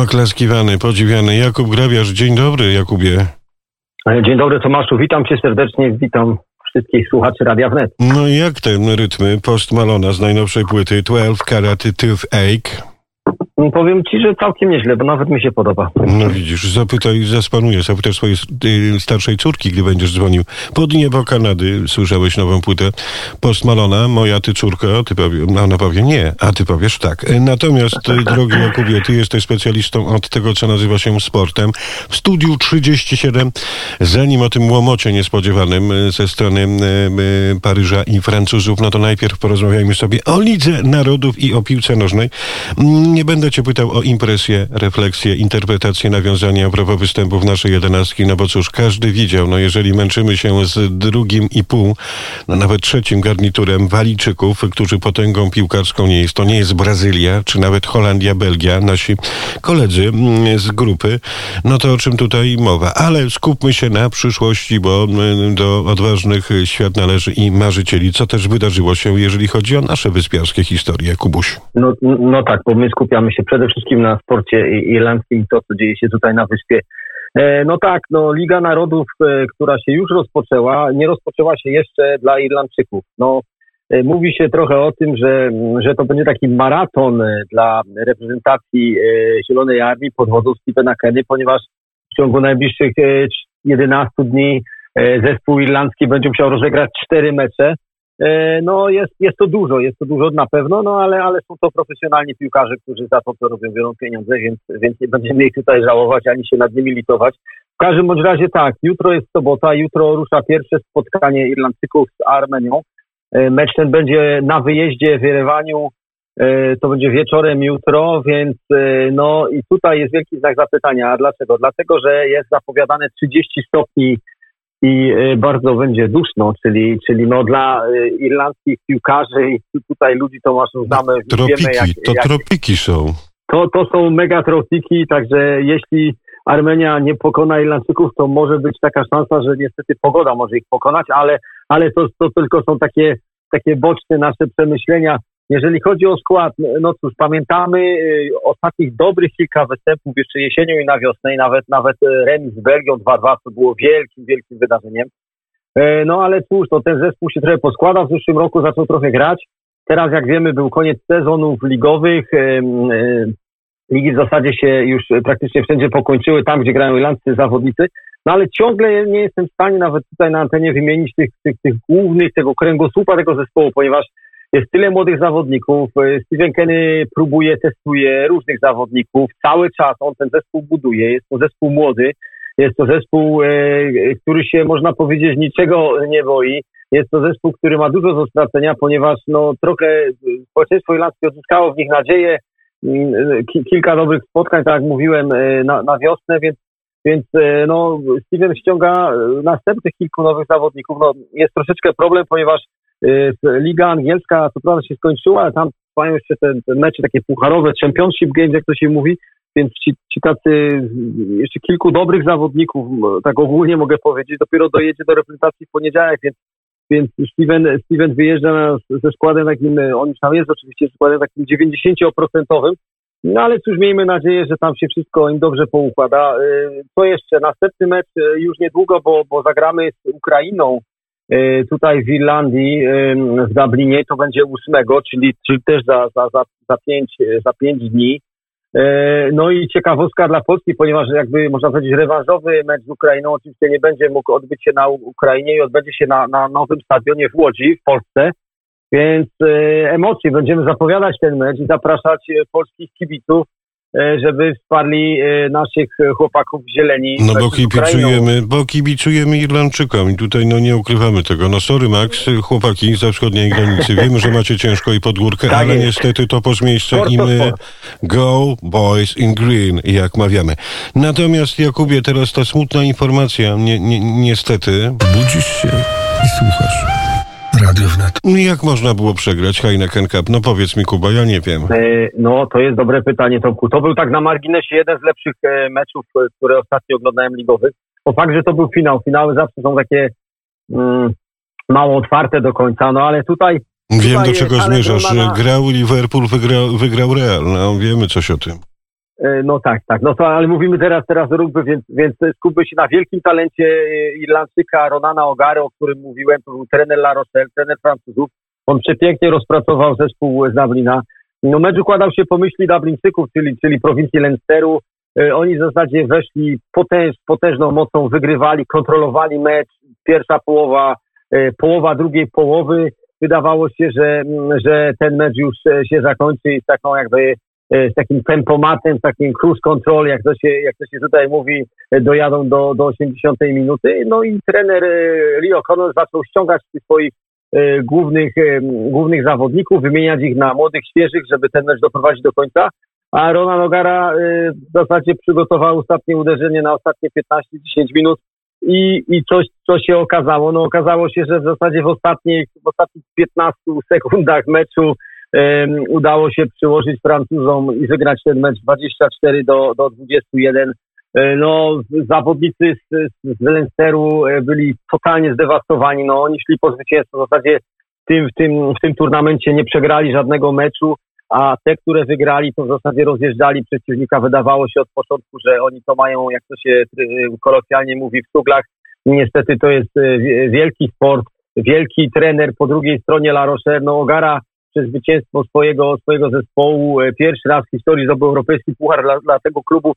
Oklaskiwany, podziwiany Jakub Grabiarz. Dzień dobry, Jakubie. Dzień dobry Tomaszu, witam cię serdecznie, witam wszystkich słuchaczy Radia Wnet. No i jak te rytmy Post Malona z najnowszej płyty 12 Karat Toothache? Powiem ci, że całkiem nieźle, bo nawet mi się podoba. No widzisz, zapytaj, zaspanuję, zapytaj swojej y, starszej córki, gdy będziesz dzwonił. Pod niebo Kanady słyszałeś nową płytę Post Malona, moja ty córka, ty powie, ona powie nie, a ty powiesz tak. Natomiast, y, drogi Jakubie, ty jesteś specjalistą od tego, co nazywa się sportem. W studiu 37, zanim o tym łomocie niespodziewanym ze strony Paryża i Francuzów, no to najpierw porozmawiajmy sobie o Lidze Narodów i o piłce nożnej. Nie będę cię pytał o impresję, refleksję, interpretację, nawiązania a propos występów naszej jedenastki, no bo cóż, każdy widział, no jeżeli męczymy się z drugim i pół, no nawet trzecim garniturem Walijczyków, którzy potęgą piłkarską nie jest, to nie jest Brazylia, czy nawet Holandia, Belgia, nasi koledzy mm, z grupy, no to o czym tutaj mowa. Ale skupmy się na przyszłości, bo mm, do odważnych świat należy i marzycieli, co też wydarzyło się, jeżeli chodzi o nasze wyspiarskie historie, Kubuś. No, no tak, bo my skupiamy się przede wszystkim na sporcie irlandzkim i to, co dzieje się tutaj na wyspie. E, no tak, no Liga Narodów, e, która się już rozpoczęła, nie rozpoczęła się jeszcze dla Irlandczyków. No, e, mówi się trochę o tym, że, że to będzie taki maraton dla reprezentacji Zielonej Armii pod wodzą Stephena Kenny, ponieważ w ciągu najbliższych 11 dni zespół irlandzki będzie musiał rozegrać cztery mecze. E, no jest, jest to dużo, jest to dużo na pewno, no ale, ale są to profesjonalni piłkarze, którzy za to, co robią, biorą pieniądze, więc, więc nie będziemy ich tutaj żałować, ani się nad nimi litować. W każdym bądź razie tak, jutro jest sobota, jutro rusza pierwsze spotkanie Irlandczyków z Armenią. E, mecz ten będzie na wyjeździe w Jerewaniu, e, to będzie wieczorem jutro, więc no i tutaj jest wielki znak zapytania. A dlaczego? Dlatego, że jest zapowiadane 30 stopni i y, bardzo będzie duszno, czyli, czyli no dla y, irlandzkich piłkarzy i tutaj ludzi Tomaszu znamy. Tropiki, wiemy, jak, to jak, tropiki są. To, to są mega tropiki, także jeśli Armenia nie pokona Irlandczyków, to może być taka szansa, że niestety pogoda może ich pokonać, ale, ale to, to tylko są takie, takie boczne nasze przemyślenia. Jeżeli chodzi o skład, no cóż, pamiętamy y, ostatnich dobrych kilka występów jeszcze jesienią i na wiosnę i nawet, nawet y, remis z Belgią 2-2, co było wielkim, wielkim wydarzeniem. E, no ale cóż, to ten zespół się trochę poskłada, w zeszłym roku zaczął trochę grać. Teraz, jak wiemy, był koniec sezonów ligowych. Ligi w zasadzie się już praktycznie wszędzie pokończyły, tam gdzie grają irlandzcy zawodnicy. No ale ciągle nie jestem w stanie nawet tutaj na antenie wymienić tych, tych, tych głównych, tego kręgosłupa tego zespołu, ponieważ jest tyle młodych zawodników. E, Steven Kenny próbuje, testuje różnych zawodników. Cały czas on ten zespół buduje. Jest to zespół młody. Jest to zespół, e, który się, można powiedzieć, niczego nie boi. Jest to zespół, który ma dużo do stracenia, ponieważ no, trochę społeczeństwo irlandzkie odzyskało w nich nadzieję. Mm, kilka dobrych spotkań, tak jak mówiłem, e, na, na wiosnę, więc więc no, Steven ściąga następnych kilku nowych zawodników. No, jest troszeczkę problem, ponieważ Liga angielska co prawda się skończyła, ale tam trwają jeszcze te, te mecze takie pucharowe, championship games, jak to się mówi, więc ci, ci tacy, jeszcze kilku dobrych zawodników, tak ogólnie mogę powiedzieć, dopiero dojedzie do reprezentacji w poniedziałek, więc, więc Steven, Steven wyjeżdża ze składem takim, on już tam jest oczywiście składem takim 90%, no ale cóż, miejmy nadzieję, że tam się wszystko im dobrze poukłada. Y, co jeszcze? Następny mecz y, już niedługo, bo, bo zagramy z Ukrainą tutaj w Irlandii, w Dublinie, to będzie 8, czyli, czyli też za, za, za, za, pięć, za pięć dni. E, no i ciekawostka dla Polski, ponieważ jakby można powiedzieć rewanżowy mecz z Ukrainą oczywiście nie będzie mógł odbyć się na Ukrainie i odbędzie się na, na nowym stadionie w Łodzi w Polsce. Więc e, emocje, będziemy zapowiadać ten mecz i zapraszać polskich kibiców E, żeby wsparli e, naszych chłopaków w zieleni. No bo kibicujemy, bo kibicujemy Irlandczykom i tutaj no nie ukrywamy tego. No sorry Max, chłopaki za wschodniej granicy, wiemy, że macie ciężko i pod górkę, tak ale jest. niestety to po miejsce i my go boys in green, jak mawiamy. Natomiast Jakubie, teraz ta smutna informacja, ni ni niestety. Budzisz się i słuchasz. Radio Wnet. No jak można było przegrać Heineken Cup? No powiedz mi Kuba, ja nie wiem. E, no to jest dobre pytanie Tomku. To był tak na marginesie jeden z lepszych e, meczów, e, które ostatnio oglądałem ligowych. O fakt, że to był finał. Finały zawsze są takie mm, mało otwarte do końca, no ale tutaj... Wiem tutaj, do czego zmierzasz. Na... Grał Liverpool, wygrał, wygrał Real. No wiemy coś o tym. E, no tak, tak. No to, ale mówimy teraz, teraz o rugby, więc, więc skupmy się na wielkim talencie e, Irlandczyka Ronana Ogary, o którym mówiłem. To był trener La Rochelle, trener Francuzów. On przepięknie rozpracował zespół z Dublina. No mecz układał się po myśli Dublińczyków, czyli, czyli prowincji Leinsteru. E, oni w zasadzie weszli potęż, potężną mocą, wygrywali, kontrolowali mecz. Pierwsza połowa, połowa drugiej połowy. Wydawało się, że, że ten mecz już się zakończy z taką jakby z takim tempomatem, z takim cruise control, jak to się, jak to się tutaj mówi, e, dojadą do, do 80 minuty. No i trener e, Connor zaczął ściągać swoich głównych, głównych zawodników, wymieniać ich na młodych, świeżych, żeby ten mecz doprowadzić do końca. A Rona Nogara w zasadzie przygotował ostatnie uderzenie na ostatnie 15-10 minut i, i coś, co się okazało? No okazało się, że w zasadzie w ostatnich, w ostatnich 15 sekundach meczu udało się przyłożyć Francuzom i wygrać ten mecz 24 do, do 21. E, no, zawodnicy z, z Leinsteru e, byli totalnie zdewastowani. No, oni szli po zwycięstwo. W zasadzie w tym, w, tym, w tym turnamencie nie przegrali żadnego meczu, a te, które wygrali, to w zasadzie rozjeżdżali przeciwnika. Wydawało się od początku, że oni to mają, jak to się e, kolokwialnie mówi, w suglach. Niestety to jest wielki sport, wielki trener po drugiej stronie La Rochelle. No, Ogara przez zwycięstwo swojego, swojego zespołu. E, pierwszy raz w historii zdobył europejski puchar dla, dla tego klubu.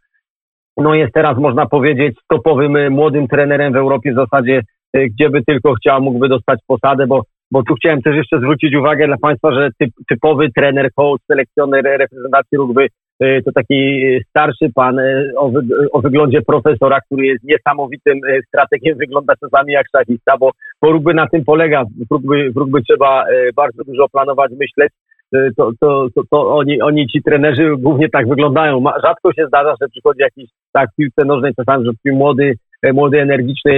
No jest teraz, można powiedzieć, topowym e, młodym trenerem w Europie w zasadzie, e, gdzie by tylko chciał, mógłby dostać posadę, bo bo tu chciałem też jeszcze zwrócić uwagę dla Państwa, że typ, typowy trener, coach, selekcjoner reprezentacji rugby to taki starszy pan e, o, wy, o, wyglądzie profesora, który jest niesamowitym strategiem, wygląda czasami jak szachista, bo, rugby na tym polega. W rugby trzeba bardzo dużo planować, myśleć. To, to, to, to oni, oni, ci trenerzy głównie tak wyglądają. Rzadko się zdarza, że przychodzi jakiś tak piłce nożnej czasami, że młody, młody, energiczny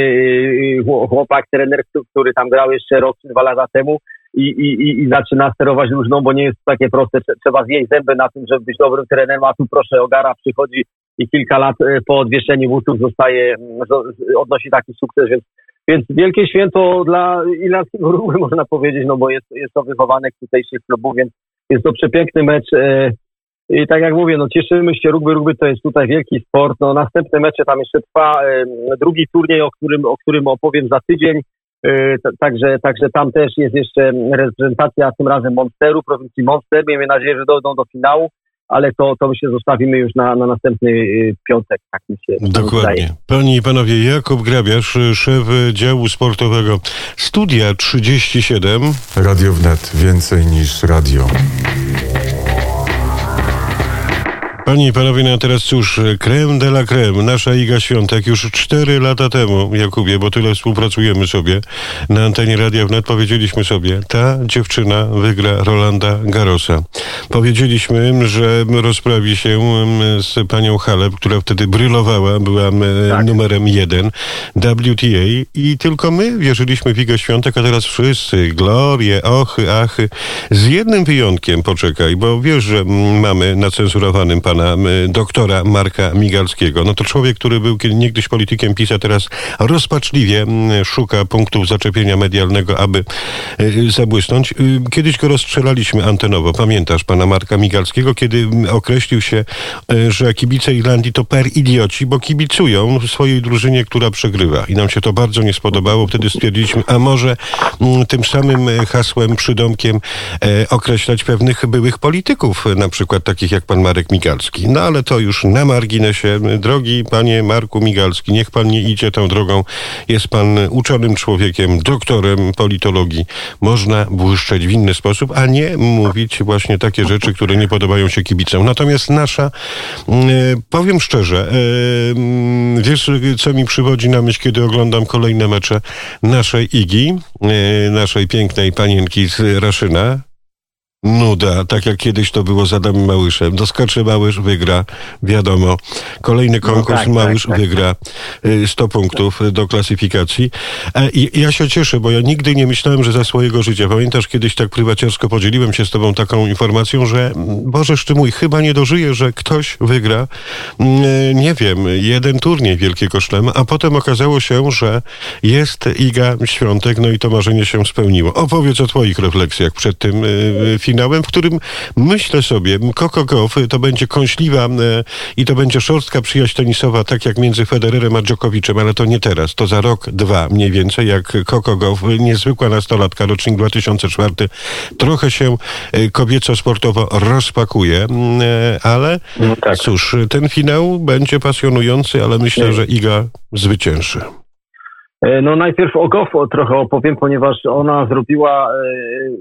chłopak, trener, który tam grał jeszcze rok czy dwa lata temu, i, i, i zaczyna sterować różną, bo nie jest to takie proste. Trzeba zjeść zęby na tym, żeby być dobrym trenerem, a tu proszę, Ogara przychodzi i kilka lat e, po odwieszeniu butów zostaje, odnosi taki sukces, więc, więc wielkie święto dla irlandzkiego rugby można powiedzieć, no bo jest, jest to wychowanek tutejszych klubów, więc jest to przepiękny mecz. E, I tak jak mówię, no cieszymy się, rugby, rugby to jest tutaj wielki sport. No następne mecze tam jeszcze trwa, e, drugi turniej, o którym, o którym opowiem za tydzień. Y, także, także tam też jest jeszcze reprezentacja, tym razem Monsteru, prowincji Monster. Miejmy nadzieję, że dojdą do finału, ale to, to się zostawimy już na, na następny y, piątek. Tak mi się Dokładnie. Panie i panowie, Jakub Grabiarz, szef działu sportowego Studia 37. Radio Wnet, więcej niż radio. Panie i panowie, no teraz cóż, creme de la creme, nasza Iga Świątek już cztery lata temu, Jakubie, bo tyle współpracujemy sobie na antenie Radia Wnet, powiedzieliśmy sobie, ta dziewczyna wygra Rolanda Garosa. Powiedzieliśmy, że rozprawi się z panią Halep, która wtedy brylowała, była tak. numerem jeden WTA i tylko my wierzyliśmy w Igę Świątek, a teraz wszyscy, glorie, ochy, achy, z jednym wyjątkiem, poczekaj, bo wiesz, że mamy na cenzurowanym pana pana doktora Marka Migalskiego. No to człowiek, który był niegdyś politykiem PiS, a teraz rozpaczliwie szuka punktów zaczepienia medialnego, aby e, zabłysnąć. Y, kiedyś go rozstrzelaliśmy antenowo. Pamiętasz pana Marka Migalskiego, kiedy określił się, e, że kibice Irlandii to per idioci, bo kibicują swojej drużynie, która przegrywa. I nam się to bardzo nie spodobało. Wtedy stwierdziliśmy, a może tym samym hasłem, przydomkiem e, określać pewnych byłych polityków, na przykład takich jak pan Marek Migalski. Migalski. No ale to już na marginesie. Drogi panie Marku Migalski, niech pan nie idzie tą drogą. Jest pan uczonym człowiekiem, doktorem politologii. Można błyszczeć w inny sposób, a nie mówić właśnie takie rzeczy, które nie podobają się kibicom. Natomiast nasza, mm, e, powiem szczerze, e, mm, wiesz, co mi przychodzi na myśl, kiedy oglądam kolejne mecze naszej Igi, e, naszej pięknej panienki z Raszyna, nuda, tak jak kiedyś to było z Adamem Małyszem. Doskoczy Małysz, wygra, wiadomo. Kolejny no konkurs, no tak, Małysz tak, tak. wygra 100 y, punktów do klasyfikacji. E, I ja się cieszę, bo ja nigdy nie myślałem, że za swojego życia, pamiętasz, kiedyś tak prywaciarsko podzieliłem się z tobą taką informacją, że Boże mój, chyba nie dożyję, że ktoś wygra, mm, e, nie wiem, jeden turniej Wielkiego Szlema, a potem okazało się, że jest Iga Świątek, no i to marzenie się spełniło. Opowiedz o twoich refleksjach przed tym y, finałem, w którym myślę sobie, Coco Gauff to będzie kąśliwa e, i to będzie szorstka przyjaźń tenisowa, tak jak między Federerem a Djokovicem, ale to nie teraz, to za rok, dwa mniej więcej, jak Coco Gauff, niezwykła nastolatka, rocznik 2004, trochę się e, kobieco-sportowo rozpakuje, mm, e, ale No tak. cóż, ten finał będzie pasjonujący, ale myślę, że Iga zwycięży. E, No najpierw o Goff trochę opowiem, ponieważ ona zrobiła e, e,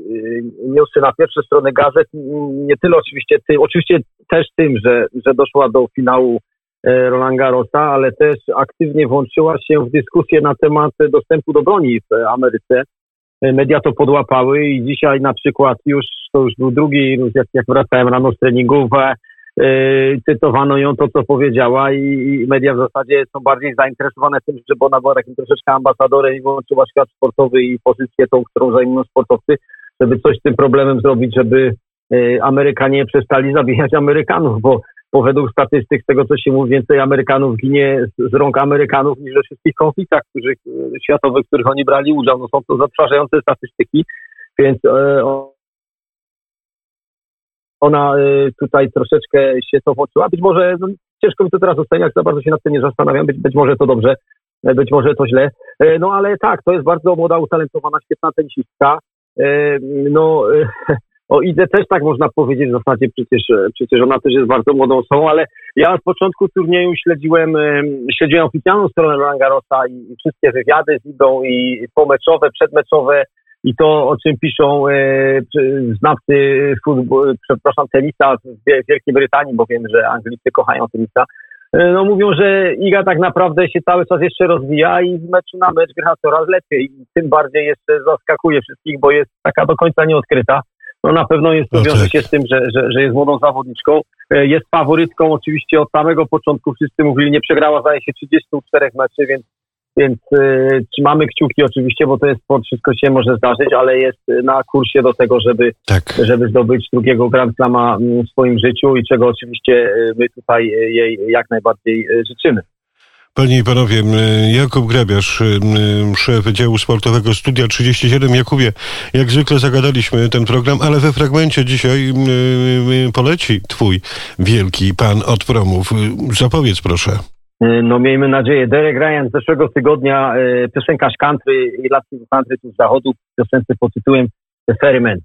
newsy na pierwsze strony gazet, nie tyle oczywiście tym, oczywiście też tym, że, że doszła do finału Roland Garrosa, ale też aktywnie włączyła się w dyskusję na temat dostępu do broni w Ameryce. Media to podłapały i dzisiaj na przykład już, to już był drugi, jak, jak wracałem rano z treningów, e, Yy, cytowano ją to, co powiedziała i, i media w zasadzie są bardziej zainteresowane tym, żeby ona była takim troszeczkę ambasadorem i włączyła świat sportowy i pozycję tą, którą zajmują sportowcy, żeby coś z tym problemem zrobić, żeby yy, Amerykanie przestali zabijać Amerykanów, bo, bo według statystyk z tego, co się mówi, więcej Amerykanów ginie z, z rąk Amerykanów niż we wszystkich konfliktach których, yy, światowych, w których oni brali udział. No są to zatrważające statystyki, więc yy, o- ona y, tutaj troszeczkę się to włączyła. Być może, no, ciężko mi to teraz oceniać, za bardzo się nad tym nie zastanawiam, być, być może to dobrze, e, być może to źle. E, No ale tak, to jest bardzo młoda, utalentowana, świetna tenisistka. E, No o Idze też tak można powiedzieć w zasadzie, przecież, przecież ona też jest bardzo młodą osobą, ale ja od początku turnieju śledziłem, śledziłem oficjalną stronę Roland Garrosa i, i wszystkie wywiady z Idą i pomeczowe, przedmeczowe, i to, o czym piszą e, znawcy futbol, przepraszam, tenisa w Wie- Wielkiej Brytanii, bo wiem, że Anglicy kochają tenisa, e, no mówią, że Iga tak naprawdę się cały czas jeszcze rozwija i z meczu na mecz gra coraz lepiej i tym bardziej jeszcze zaskakuje wszystkich, bo jest taka do końca nieodkryta. No na pewno jest to No wiąże tak. się z tym, że, że, że jest młodą zawodniczką. E, Jest faworytką oczywiście od samego początku. Wszyscy mówili, nie przegrała zdaje się 34 meczy, więc więc y, trzymamy kciuki oczywiście, bo to jest sport, wszystko się może zdarzyć, ale jest na kursie do tego, żeby, Tak. żeby zdobyć drugiego Grand Slama mm, w swoim życiu i czego oczywiście y, my tutaj y, jej jak najbardziej y, życzymy. Panie i panowie, Jakub Grabiarz, szef działu sportowego Studia 37. Jakubie, jak zwykle zagadaliśmy ten program, ale we fragmencie dzisiaj poleci twój wielki pan od promów. Zapowiedz proszę. Y, No miejmy nadzieję. Derek Ryan z zeszłego tygodnia, y, piosenkarz country i latino country z zachodu, piosence pod tytułem The Ferryman.